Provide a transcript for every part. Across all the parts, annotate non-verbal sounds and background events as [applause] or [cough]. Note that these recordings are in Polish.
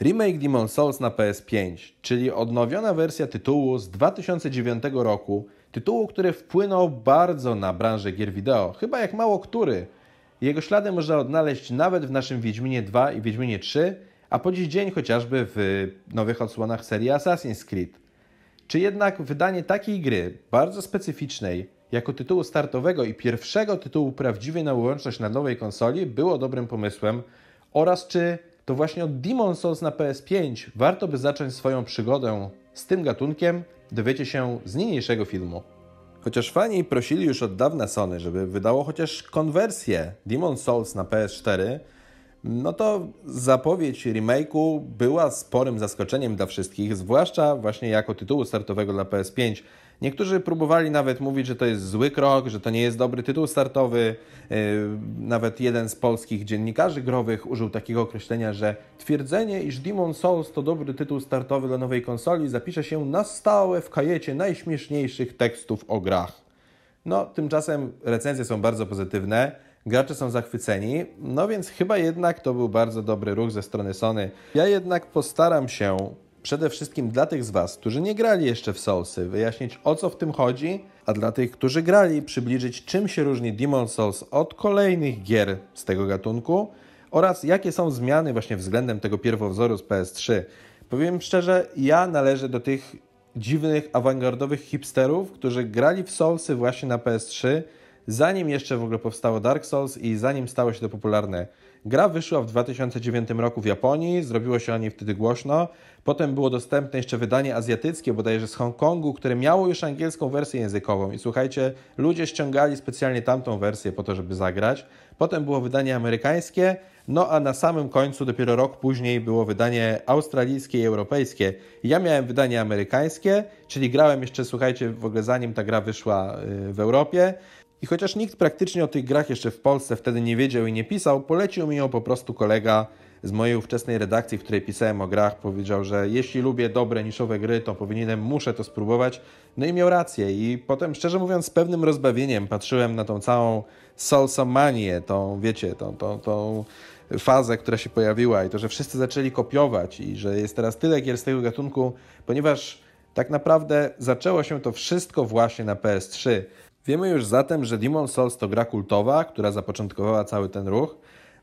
Remake Demon Souls na PS5, czyli odnowiona wersja tytułu z 2009 roku, tytułu, który wpłynął bardzo na branżę gier wideo, chyba jak mało który. Jego ślady można odnaleźć nawet w naszym Wiedźminie 2 i Wiedźminie 3, a po dziś dzień chociażby w nowych odsłonach serii Assassin's Creed. Czy jednak wydanie takiej gry, bardzo specyficznej, jako tytułu startowego i pierwszego tytułu prawdziwie na łączność na nowej konsoli było dobrym pomysłem oraz czy to właśnie od Demon Souls na PS5 warto by zacząć swoją przygodę z tym gatunkiem, dowiecie się z niniejszego filmu. Chociaż fani prosili już od dawna Sony, żeby wydało chociaż konwersję Demon Souls na PS4, no to zapowiedź remake'u była sporym zaskoczeniem dla wszystkich, zwłaszcza właśnie jako tytułu startowego dla PS5. Niektórzy próbowali nawet mówić, że to jest zły krok, że to nie jest dobry tytuł startowy. Yy, nawet jeden z polskich dziennikarzy growych użył takiego określenia, że twierdzenie, iż Demon Souls to dobry tytuł startowy dla nowej konsoli zapisze się na stałe w kajecie najśmieszniejszych tekstów o grach. No, tymczasem recenzje są bardzo pozytywne gracze są zachwyceni, no więc chyba jednak to był bardzo dobry ruch ze strony Sony. Ja jednak postaram się przede wszystkim dla tych z Was, którzy nie grali jeszcze w Soulsy, wyjaśnić o co w tym chodzi, a dla tych, którzy grali, przybliżyć czym się różni Demon Souls od kolejnych gier z tego gatunku oraz jakie są zmiany właśnie względem tego pierwowzoru z PS3. Powiem szczerze, ja należę do tych dziwnych, awangardowych hipsterów, którzy grali w Soulsy właśnie na PS3 zanim jeszcze w ogóle powstało Dark Souls i zanim stało się to popularne. Gra wyszła w 2009 roku w Japonii, zrobiło się o niej wtedy głośno. Potem było dostępne jeszcze wydanie azjatyckie, bodajże z Hongkongu, które miało już angielską wersję językową. I słuchajcie, ludzie ściągali specjalnie tamtą wersję po to, żeby zagrać. Potem było wydanie amerykańskie, no a na samym końcu, dopiero rok później, było wydanie australijskie i europejskie. Ja miałem wydanie amerykańskie, czyli grałem jeszcze, słuchajcie, w ogóle zanim ta gra wyszła y, w Europie. I chociaż nikt praktycznie o tych grach jeszcze w Polsce wtedy nie wiedział i nie pisał, polecił mi ją po prostu kolega z mojej ówczesnej redakcji, w której pisałem o grach, powiedział, że jeśli lubię dobre, niszowe gry, to powinienem, muszę to spróbować. No i miał rację. I potem, szczerze mówiąc, z pewnym rozbawieniem patrzyłem na tą całą Soulsomanię, tą, wiecie, tą, tą, tą fazę, która się pojawiła i to, że wszyscy zaczęli kopiować i że jest teraz tyle gier z tego gatunku, ponieważ tak naprawdę zaczęło się to wszystko właśnie na PS3. Wiemy już zatem, że Demon Souls to gra kultowa, która zapoczątkowała cały ten ruch.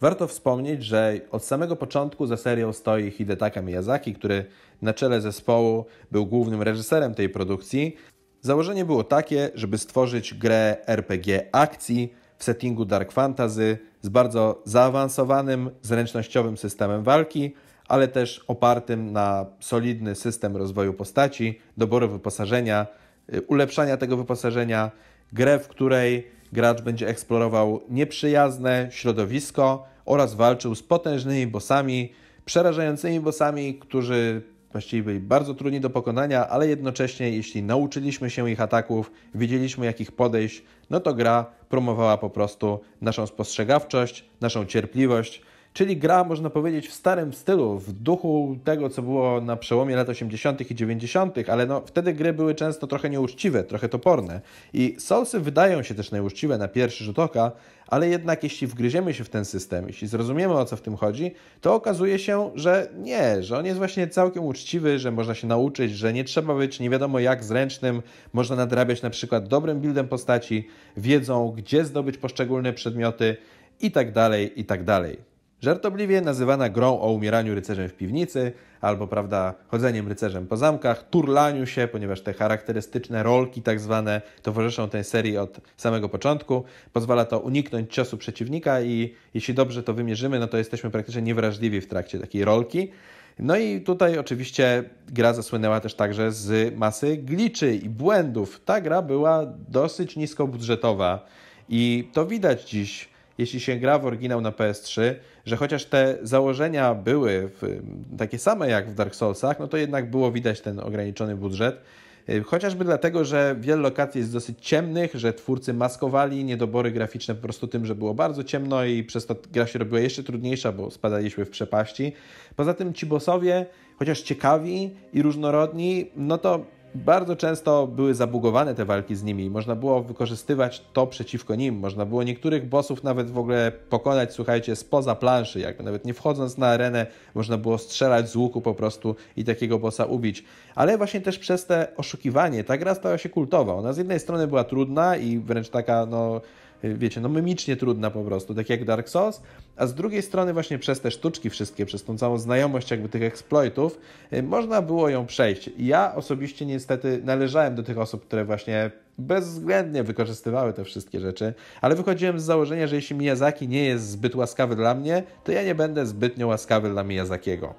Warto wspomnieć, że od samego początku za serią stoi Hidetaka Miyazaki, który na czele zespołu był głównym reżyserem tej produkcji. Założenie było takie, żeby stworzyć grę RPG akcji w settingu dark fantasy z bardzo zaawansowanym, zręcznościowym systemem walki, ale też opartym na solidny system rozwoju postaci, doboru wyposażenia, y, ulepszania tego wyposażenia, grę, w której gracz będzie eksplorował nieprzyjazne środowisko oraz walczył z potężnymi bossami, przerażającymi bossami, którzy właściwie byli bardzo trudni do pokonania, ale jednocześnie, jeśli nauczyliśmy się ich ataków, wiedzieliśmy jakich podejść, no to gra promowała po prostu naszą spostrzegawczość, naszą cierpliwość Czyli gra, można powiedzieć, w starym stylu, w duchu tego, co było na przełomie lat 80. i 90., ale no, wtedy gry były często trochę nieuczciwe, trochę toporne. I Soulsy wydają się też nieuczciwe na pierwszy rzut oka, ale jednak jeśli wgryziemy się w ten system, jeśli zrozumiemy o co w tym chodzi, to okazuje się, że nie, że on jest właśnie całkiem uczciwy, że można się nauczyć, że nie trzeba być nie wiadomo jak zręcznym, można nadrabiać na przykład dobrym buildem postaci, wiedzą, gdzie zdobyć poszczególne przedmioty i tak dalej, i tak dalej. Żartobliwie nazywana grą o umieraniu rycerzem w piwnicy, albo prawda, chodzeniem rycerzem po zamkach, turlaniu się, ponieważ te charakterystyczne rolki tak zwane towarzyszą tej serii od samego początku. Pozwala to uniknąć ciosu przeciwnika i jeśli dobrze to wymierzymy, no to jesteśmy praktycznie niewrażliwi w trakcie takiej rolki. No i tutaj oczywiście gra zasłynęła też także z masy gliczy i błędów. Ta gra była dosyć niskobudżetowa i to widać dziś jeśli się gra w oryginał na PS3, że chociaż te założenia były w, takie same jak w Dark Soulsach, no to jednak było widać ten ograniczony budżet. Y, chociażby dlatego, że wiele lokacji jest dosyć ciemnych, że twórcy maskowali niedobory graficzne po prostu tym, że było bardzo ciemno i przez to gra się robiła jeszcze trudniejsza, bo spadaliśmy w przepaści. Poza tym ci bossowie, chociaż ciekawi i różnorodni, no to bardzo często były zabugowane te walki z nimi. Można było wykorzystywać to przeciwko nim. Można było niektórych bossów nawet w ogóle pokonać, słuchajcie, spoza planszy, jakby nawet nie wchodząc na arenę, można było strzelać z łuku po prostu i takiego bossa ubić. Ale właśnie też przez te oszukiwanie ta gra stała się kultowa. Ona z jednej strony była trudna i wręcz taka, no wiecie, no mimicznie trudna po prostu, tak jak Dark Souls, a z drugiej strony właśnie przez te sztuczki wszystkie, przez tą całą znajomość jakby tych exploitów, y, można było ją przejść. Ja osobiście niestety należałem do tych osób, które właśnie bezwzględnie wykorzystywały te wszystkie rzeczy, ale wychodziłem z założenia, że jeśli Miyazaki nie jest zbyt łaskawy dla mnie, to ja nie będę zbytnio łaskawy dla Miyazakiego.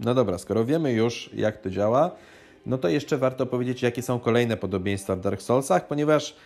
No dobra, skoro wiemy już jak to działa, no to jeszcze warto powiedzieć, jakie są kolejne podobieństwa w Dark Soulsach, ponieważ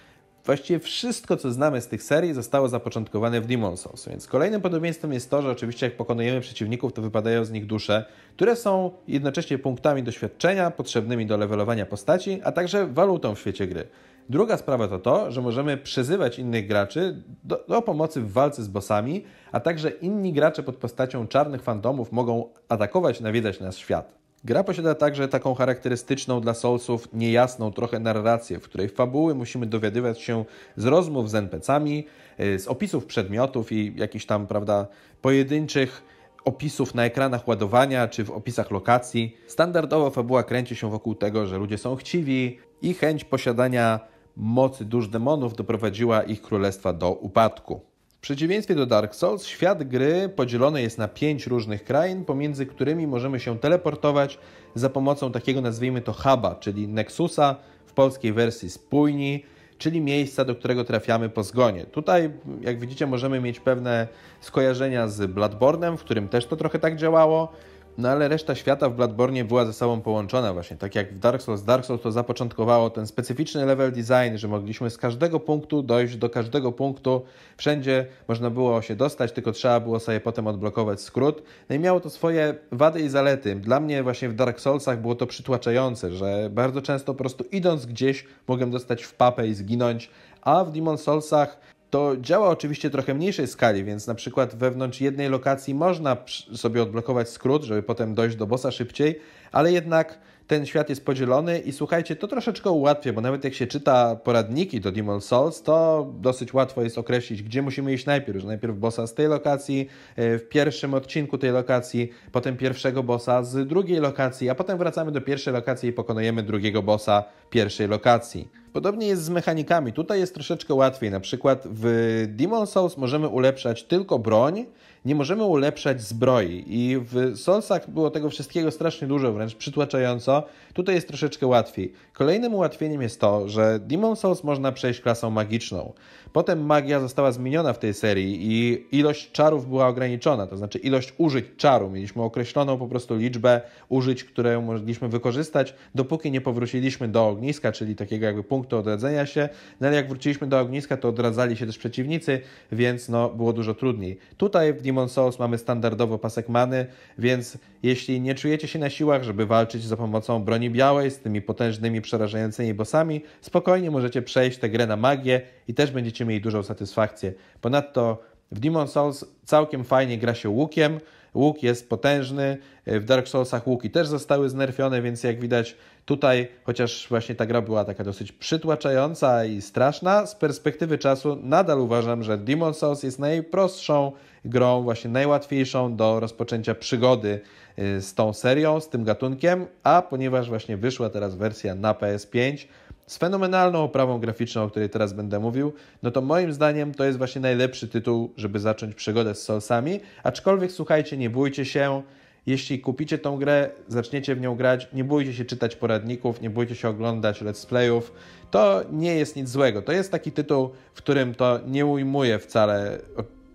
właściwie wszystko, co znamy z tych serii, zostało zapoczątkowane w Demon Souls. Więc kolejnym podobieństwem jest to, że oczywiście jak pokonujemy przeciwników, to wypadają z nich dusze, które są jednocześnie punktami doświadczenia potrzebnymi do levelowania postaci, a także walutą w świecie gry. Druga sprawa to to, że możemy przyzywać innych graczy do, do, pomocy w walce z bossami, a także inni gracze pod postacią czarnych fantomów mogą atakować, nawiedzać nasz świat. Gra posiada także taką charakterystyczną dla Soulsów niejasną trochę narrację, w której fabuły musimy dowiadywać się z rozmów z NPC-ami, y, z opisów przedmiotów i jakichś tam, prawda, pojedynczych opisów na ekranach ładowania czy w opisach lokacji. Standardowo fabuła kręci się wokół tego, że ludzie są chciwi i chęć posiadania mocy dusz demonów doprowadziła ich królestwa do upadku. W przeciwieństwie do Dark Souls, świat gry podzielony jest na pięć różnych krain, pomiędzy którymi możemy się teleportować za pomocą takiego, nazwijmy to, huba, czyli Nexusa, w polskiej wersji spójni, czyli miejsca, do którego trafiamy po zgonie. Tutaj, jak widzicie, możemy mieć pewne skojarzenia z Bloodborne'em, w którym też to trochę tak działało. No ale reszta świata w Bloodborne była ze sobą połączona właśnie, tak jak w Dark Souls. Dark Souls to zapoczątkowało ten specyficzny level design, że mogliśmy z każdego punktu dojść do każdego punktu. Wszędzie można było się dostać, tylko trzeba było sobie potem odblokować skrót. No i miało to swoje wady i zalety. Dla mnie właśnie w Dark Soulsach było to przytłaczające, że bardzo często po prostu idąc gdzieś mogłem dostać w papę i zginąć, a w Demon Soulsach to działa oczywiście trochę mniejszej skali, więc na przykład wewnątrz jednej lokacji można sobie odblokować skrót, żeby potem dojść do bossa szybciej, ale jednak ten świat jest podzielony i słuchajcie, to troszeczkę ułatwia, bo nawet jak się czyta poradniki do Demon Souls, to dosyć łatwo jest określić, gdzie musimy iść najpierw, że najpierw bossa z tej lokacji, e, w pierwszym odcinku tej lokacji, potem pierwszego bossa z drugiej lokacji, a potem wracamy do pierwszej lokacji i pokonujemy drugiego bossa pierwszej lokacji. Podobnie jest z mechanikami. Tutaj jest troszeczkę łatwiej. Na przykład w Demon Souls możemy ulepszać tylko broń, nie możemy ulepszać zbroi. I w Soulsach było tego wszystkiego strasznie dużo, wręcz przytłaczająco. Tutaj jest troszeczkę łatwiej. Kolejnym ułatwieniem jest to, że Demon Souls można przejść klasą magiczną. Potem magia została zmieniona w tej serii i ilość czarów była ograniczona, to znaczy ilość użyć czaru. Mieliśmy określoną po prostu liczbę użyć, które mogliśmy wykorzystać, dopóki nie powróciliśmy do ogniska, czyli takiego jakby punktu odradzenia się. No ale jak wróciliśmy do ogniska, to odradzali się też przeciwnicy, więc no, było dużo trudniej. Tutaj w Demon Souls mamy standardowo pasek many, więc jeśli nie czujecie się na siłach, żeby walczyć za pomocą broni białej z tymi potężnymi, przerażającymi bossami, spokojnie możecie przejść tę grę na magię i też będziecie mieli dużą satysfakcję. Ponadto w Demon Souls całkiem fajnie gra się łukiem, Łuk jest potężny, w Dark Soulsach łuki też zostały znerfione, więc jak widać tutaj, chociaż właśnie ta gra była taka dosyć przytłaczająca i straszna, z perspektywy czasu nadal uważam, że Demon Souls jest najprostszą grą, właśnie najłatwiejszą do rozpoczęcia przygody y, z tą serią, z tym gatunkiem, a ponieważ właśnie wyszła teraz wersja na PS5, z fenomenalną oprawą graficzną, o której teraz będę mówił, no to moim zdaniem to jest właśnie najlepszy tytuł, żeby zacząć przygodę z Soulsami. Aczkolwiek słuchajcie, nie bójcie się. Jeśli kupicie tą grę, zaczniecie w nią grać, nie bójcie się czytać poradników, nie bójcie się oglądać let's playów. To nie jest nic złego. To jest taki tytuł, w którym to nie ujmuje wcale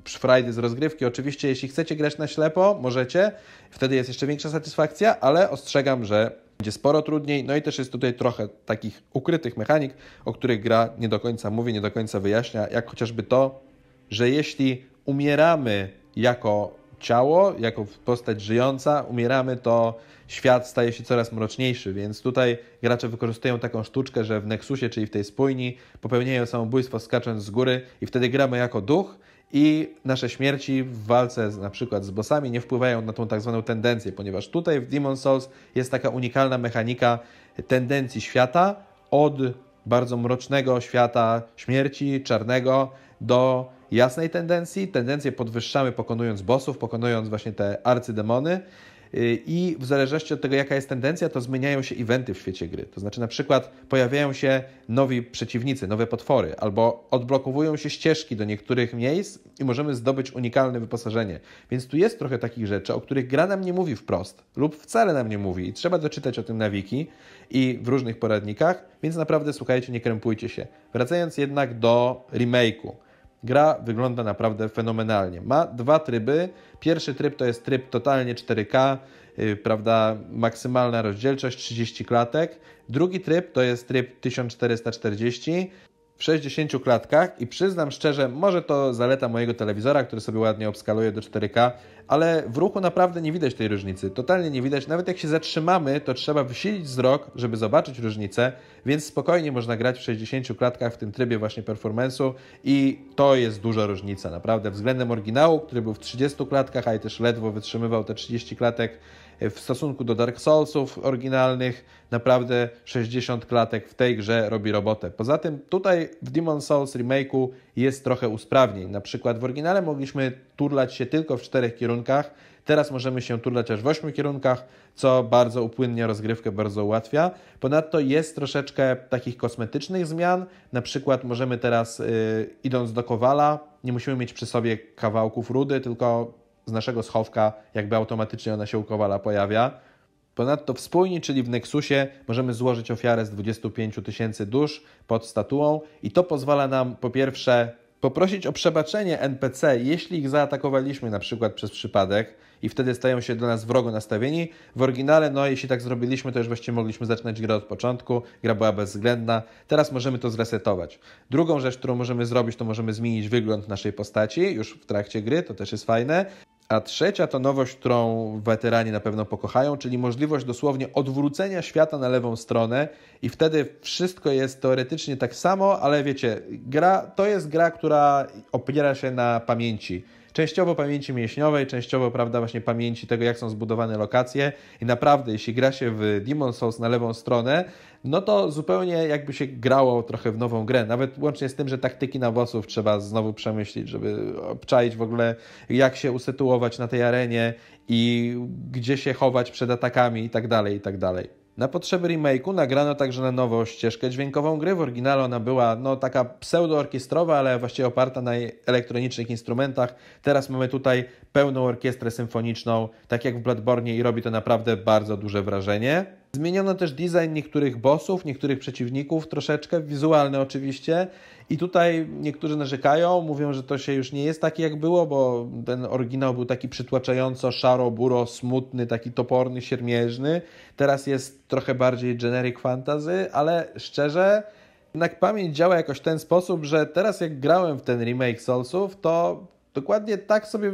frajdy z rozgrywki. Oczywiście, jeśli chcecie grać na ślepo, możecie. Wtedy jest jeszcze większa satysfakcja, ale ostrzegam, że będzie sporo trudniej. No i też jest tutaj trochę takich ukrytych mechanik, o których gra nie do końca mówi, nie do końca wyjaśnia, jak chociażby to, że jeśli umieramy jako ciało, jako postać żyjąca, umieramy, to świat staje się coraz mroczniejszy, więc tutaj gracze wykorzystują taką sztuczkę, że w Nexusie, czyli w tej spójni, popełniają samobójstwo skacząc z góry i wtedy gramy jako duch i nasze śmierci w walce z, na przykład z bossami nie wpływają na tą tak zwaną tendencję, ponieważ tutaj w Demon Souls jest taka unikalna mechanika tendencji świata od bardzo mrocznego świata śmierci, czarnego, do jasnej tendencji. Tendencję podwyższamy pokonując bossów, pokonując właśnie te arcydemony. Y, I w zależności od tego, jaka jest tendencja, to zmieniają się eventy w świecie gry. To znaczy, na przykład pojawiają się nowi przeciwnicy, nowe potwory, albo odblokowują się ścieżki do niektórych miejsc i możemy zdobyć unikalne wyposażenie. Więc tu jest trochę takich rzeczy, o których gra nam nie mówi wprost, lub wcale nam nie mówi, i trzeba doczytać o tym na wiki i w różnych poradnikach, więc naprawdę słuchajcie, nie krępujcie się. Wracając jednak do remake'u. Gra wygląda naprawdę fenomenalnie. Ma dwa tryby. Pierwszy tryb to jest tryb totalnie 4K, yy, prawda, maksymalna rozdzielczość 30 klatek. Drugi tryb to jest tryb 1440 w 60 klatkach i przyznam szczerze, może to zaleta mojego telewizora, który sobie ładnie obskaluje do 4K, ale w ruchu naprawdę nie widać tej różnicy. Totalnie nie widać. Nawet jak się zatrzymamy, to trzeba wysilić wzrok, żeby zobaczyć różnicę, więc spokojnie można grać w 60 klatkach w tym trybie właśnie performance'u i to jest duża różnica, naprawdę. Względem oryginału, który był w 30 klatkach, a i też ledwo wytrzymywał te 30 klatek, w stosunku do Dark Soulsów oryginalnych, naprawdę 60 klatek w tej grze robi robotę. Poza tym tutaj w Demon Souls remake'u jest trochę usprawnień. Na przykład w oryginale mogliśmy turlać się tylko w czterech kierunkach, teraz możemy się turlać aż w ośmiu kierunkach, co bardzo upłynnia rozgrywkę, bardzo ułatwia. Ponadto jest troszeczkę takich kosmetycznych zmian, na przykład możemy teraz yy, idąc do Kowala, nie musimy mieć przy sobie kawałków rudy, tylko z naszego schowka jakby automatycznie ona się u Kowala pojawia. Ponadto w spójni, czyli w Nexusie, możemy złożyć ofiarę z 25 tysięcy dusz pod statuą i to pozwala nam po pierwsze poprosić o przebaczenie NPC, jeśli ich zaatakowaliśmy na przykład przez przypadek i wtedy stają się do nas wrogo nastawieni. W oryginale, no jeśli tak zrobiliśmy, to już właściwie mogliśmy zaczynać grę od początku, gra była bezwzględna. Teraz możemy to zresetować. Drugą rzecz, którą możemy zrobić, to możemy zmienić wygląd naszej postaci już w trakcie gry, to też jest fajne. A trzecia to nowość, którą weterani na pewno pokochają, czyli możliwość dosłownie odwrócenia świata na lewą stronę i wtedy wszystko jest teoretycznie tak samo, ale wiecie, gra to jest gra, która opiera się na pamięci częściowo pamięci mięśniowej, częściowo, prawda, właśnie pamięci tego, jak są zbudowane lokacje i naprawdę, jeśli gra się w Demon Souls na lewą stronę, no to zupełnie jakby się grało trochę w nową grę, nawet łącznie z tym, że taktyki nawosów trzeba znowu przemyśleć, żeby obczaić w ogóle, jak się usytuować na tej arenie i gdzie się chować przed atakami i tak dalej, i tak dalej. Na potrzeby remake'u nagrano także na nowo ścieżkę dźwiękową gry. W oryginale ona była no, taka pseudo-orkiestrowa, ale właściwie oparta na elektronicznych instrumentach. Teraz mamy tutaj pełną orkiestrę symfoniczną, tak jak w Bloodborne i robi to naprawdę bardzo duże wrażenie. Zmieniono też design niektórych bossów, niektórych przeciwników, troszeczkę wizualny oczywiście. I tutaj niektórzy narzekają, mówią, że to się już nie jest takie jak było, bo ten oryginał był taki przytłaczająco szaro, buro, smutny, taki toporny, siermierzny. Teraz jest trochę bardziej generic fantasy, ale szczerze, jednak pamięć działa jakoś w ten sposób, że teraz jak grałem w ten remake Soulsów, to dokładnie tak sobie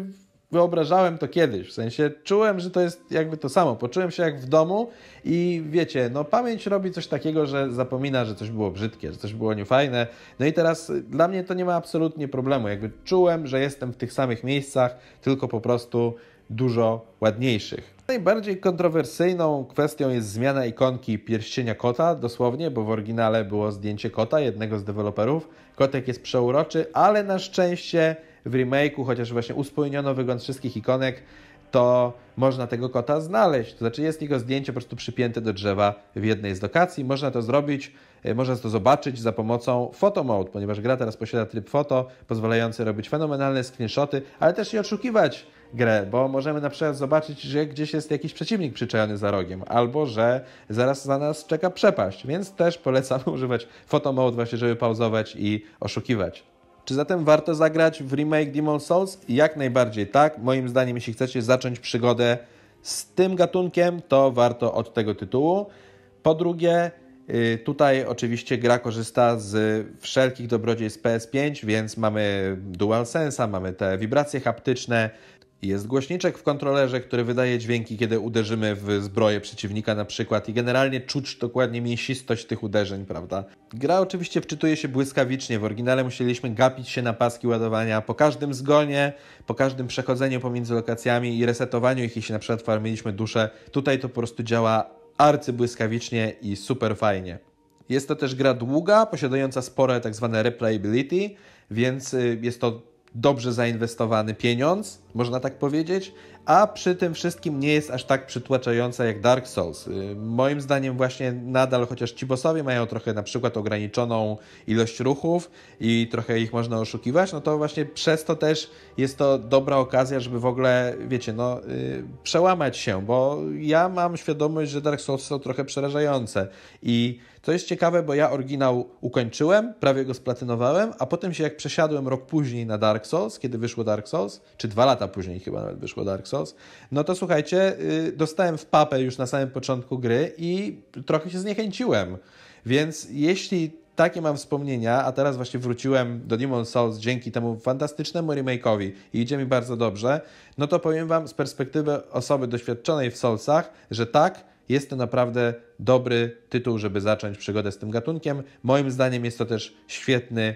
wyobrażałem to kiedyś, w sensie czułem, że to jest jakby to samo, poczułem się jak w domu i wiecie, no pamięć robi coś takiego, że zapomina, że coś było brzydkie, że coś było niefajne, no i teraz dla mnie to nie ma absolutnie problemu, jakby czułem, że jestem w tych samych miejscach, tylko po prostu dużo ładniejszych. Najbardziej kontrowersyjną kwestią jest zmiana ikonki pierścienia kota, dosłownie, bo w oryginale było zdjęcie kota, jednego z deweloperów. Kotek jest przeuroczy, ale na szczęście w remake'u, chociaż właśnie uspójniono wygląd wszystkich ikonek, to można tego kota znaleźć. To znaczy jest jego zdjęcie po prostu przypięte do drzewa w jednej z lokacji. Można to zrobić, e, można to zobaczyć za pomocą Photo Mode, ponieważ gra teraz posiada tryb foto, pozwalający robić fenomenalne screenshoty, ale też i oszukiwać grę, bo możemy na przykład zobaczyć, że gdzieś jest jakiś przeciwnik przyczajony za rogiem, albo że zaraz za nas czeka przepaść, więc też polecam [laughs] używać Photo Mode właśnie, żeby pauzować i oszukiwać. Czy zatem warto zagrać w remake Demon Souls? Jak najbardziej tak. Moim zdaniem, jeśli chcecie zacząć przygodę z tym gatunkiem, to warto od tego tytułu. Po drugie, y, tutaj oczywiście gra korzysta z wszelkich dobrodziejstw PS5, więc mamy DualSense'a, mamy te wibracje haptyczne Jest głośniczek w kontrolerze, który wydaje dźwięki, kiedy uderzymy w zbroję przeciwnika na przykład i generalnie czuć dokładnie mięsistość tych uderzeń, prawda? Gra oczywiście wczytuje się błyskawicznie. W oryginale musieliśmy gapić się na paski ładowania po każdym zgonie, po każdym przechodzeniu pomiędzy lokacjami i resetowaniu ich, jeśli na przykład farmiliśmy duszę. Tutaj to po prostu działa arcybłyskawicznie i super fajnie. Jest to też gra długa, posiadająca spore tak zwane replayability, więc y, jest to dobrze zainwestowany pieniądz, można tak powiedzieć, a przy tym wszystkim nie jest aż tak przytłaczająca jak Dark Souls. Y, moim zdaniem właśnie nadal, chociaż ci bossowie mają trochę na przykład ograniczoną ilość ruchów i trochę ich można oszukiwać, no to właśnie przez to też jest to dobra okazja, żeby w ogóle, wiecie, no yy, przełamać się, bo ja mam świadomość, że Dark Souls są trochę przerażające i to jest ciekawe, bo ja oryginał ukończyłem, prawie go splatynowałem, a potem się jak przesiadłem rok później na Dark Souls, kiedy wyszło Dark Souls, czy dwa lata później chyba nawet wyszło Dark Souls, no to słuchajcie, yy, dostałem w papę już na samym początku gry i trochę się zniechęciłem. Więc jeśli takie mam wspomnienia, a teraz właśnie wróciłem do Demon Souls dzięki temu fantastycznemu remake'owi i idzie mi bardzo dobrze, no to powiem Wam z perspektywy osoby doświadczonej w Soulsach, że tak, jest to naprawdę dobry tytuł, żeby zacząć przygodę z tym gatunkiem. Moim zdaniem jest to też świetny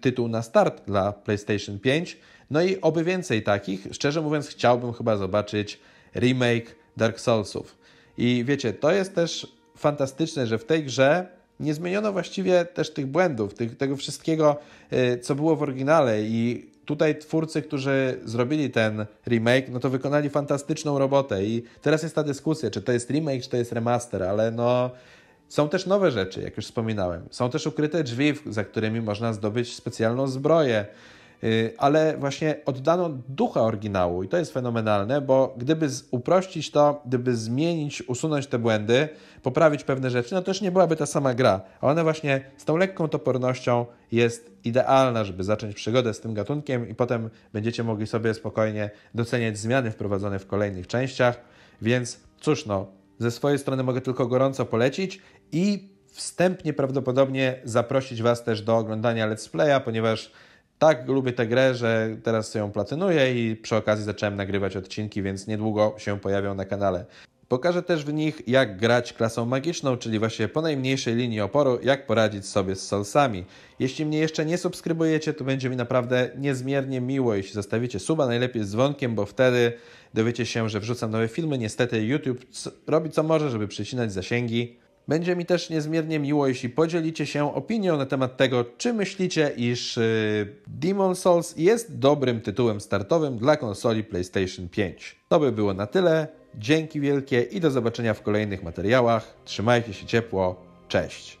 tytuł na start dla PlayStation 5. No i oby więcej takich. Szczerze mówiąc, chciałbym chyba zobaczyć remake Dark Soulsów. I wiecie, to jest też fantastyczne, że w tej grze nie zmieniono właściwie też tych błędów, tych, tego wszystkiego, y, co było w oryginale i tutaj twórcy, którzy zrobili ten remake, no to wykonali fantastyczną robotę i teraz jest ta dyskusja, czy to jest remake, czy to jest remaster, ale no są też nowe rzeczy, jak już wspominałem. Są też ukryte drzwi, za którymi można zdobyć specjalną zbroję. Y, ale właśnie oddano ducha oryginału i to jest fenomenalne, bo gdyby uprościć to, gdyby zmienić, usunąć te błędy, poprawić pewne rzeczy, no to też nie byłaby ta sama gra. A ona właśnie z tą lekką topornością jest idealna, żeby zacząć przygodę z tym gatunkiem i potem będziecie mogli sobie spokojnie doceniać zmiany wprowadzone w kolejnych częściach. Więc cóż, no, ze swojej strony mogę tylko gorąco polecić i wstępnie prawdopodobnie zaprosić Was też do oglądania Let's Playa, ponieważ tak lubię tę grę, że teraz ją platynuję i przy okazji zacząłem nagrywać odcinki, więc niedługo się pojawią na kanale. Pokażę też w nich, jak grać klasą magiczną, czyli właśnie po najmniejszej linii oporu, jak poradzić sobie z solsami. Jeśli mnie jeszcze nie subskrybujecie, to będzie mi naprawdę niezmiernie miło, jeśli zostawicie suba, najlepiej z dzwonkiem, bo wtedy dowiecie się, że wrzucam nowe filmy. Niestety YouTube robi co może, żeby przycinać zasięgi. Będzie mi też niezmiernie miło, jeśli podzielicie się opinią na temat tego, czy myślicie, iż y, Demon Souls jest dobrym tytułem startowym dla konsoli PlayStation 5. To by było na tyle. Dzięki wielkie i do zobaczenia w kolejnych materiałach. Trzymajcie się ciepło. Cześć.